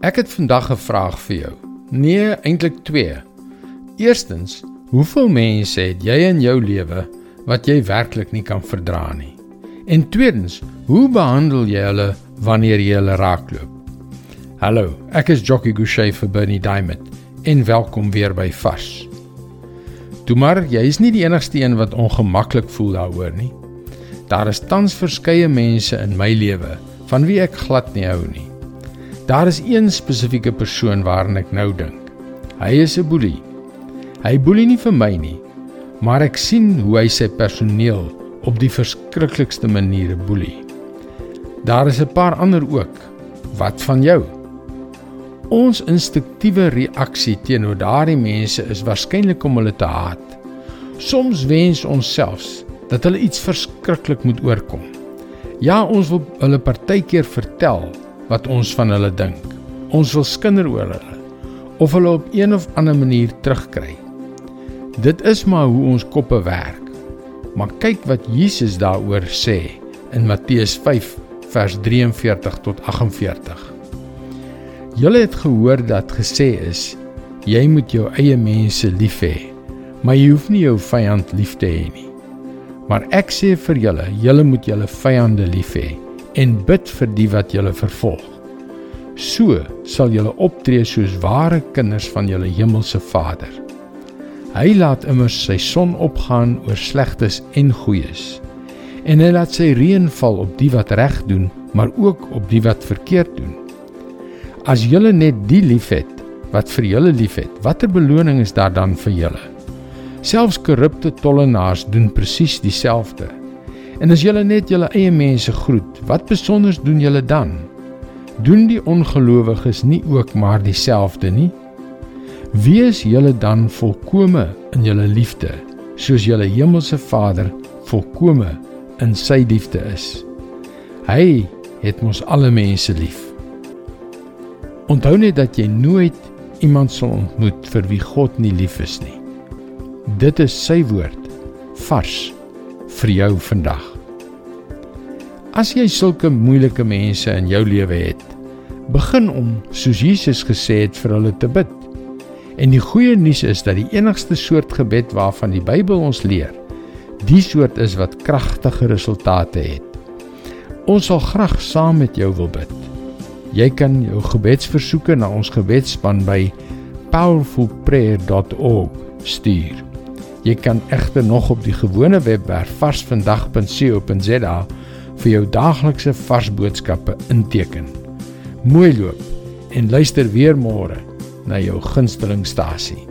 Ek het vandag 'n vraag vir jou. Nee, eintlik twee. Eerstens, hoeveel mense het jy in jou lewe wat jy werklik nie kan verdra nie? En tweedens, hoe behandel jy hulle wanneer jy hulle raakloop? Hallo, ek is Jockey Gouchee vir Bernie Diamond en welkom weer by Vars. Toe maar, jy is nie die enigste een wat ongemaklik voel daaroor nie. Daar is tans verskeie mense in my lewe van wie ek glad nie hou nie. Daar is een spesifieke persoon waaraan ek nou dink. Hy is 'n boelie. Hy boelie nie vir my nie, maar ek sien hoe hy sy personeel op die verskriklikste maniere boelie. Daar is 'n paar ander ook. Wat van jou? Ons instinktiewe reaksie teenoor daardie mense is waarskynlik om hulle te haat. Soms wens ons selfs dat hulle iets verskriklik moet oorkom. Ja, ons wil hulle partykeer vertel wat ons van hulle dink. Ons wil skinder oor hulle of hulle op een of ander manier terugkry. Dit is maar hoe ons koppe werk. Maar kyk wat Jesus daaroor sê in Matteus 5 vers 43 tot 48. Julle het gehoor dat gesê is jy moet jou eie mense lief hê, maar jy hoef nie jou vyand lief te hê nie. Maar ek sê vir julle, julle moet julle vyande lief hê en bid vir die wat julle vervolg. So sal julle optree soos ware kinders van julle hemelse Vader. Hy laat immers sy son opgaan oor slegtes en goeies. En hy laat sy reën val op die wat reg doen, maar ook op die wat verkeerd doen. As julle net die liefhet wat vir julle liefhet, watter beloning is daar dan vir julle? Selfs korrupte tollenaars doen presies dieselfde. En as julle net julle eie mense groet, wat besonders doen julle dan? Doen die ongelowiges nie ook maar dieselfde nie? Wees julle dan volkome in julle liefde, soos julle hemelse Vader volkome in sy liefde is. Hy het mos alle mense lief. Onthou net dat jy nooit iemand sal ontmoet vir wie God nie lief is nie. Dit is sy woord vars vir jou vandag. As jy sulke moeilike mense in jou lewe het, begin om soos Jesus gesê het vir hulle te bid. En die goeie nuus is dat die enigste soort gebed waarvan die Bybel ons leer, die soort is wat kragtige resultate het. Ons sal graag saam met jou wil bid. Jy kan jou gebedsversoeke na ons gebedsspan by powerfulprayer.org stuur. Jy kan egter nog op die gewone webwerf varsvandag.co.za vir jou daaglikse vars boodskappe inteken. Mooi loop en luister weer môre na jou gunstelingstasie.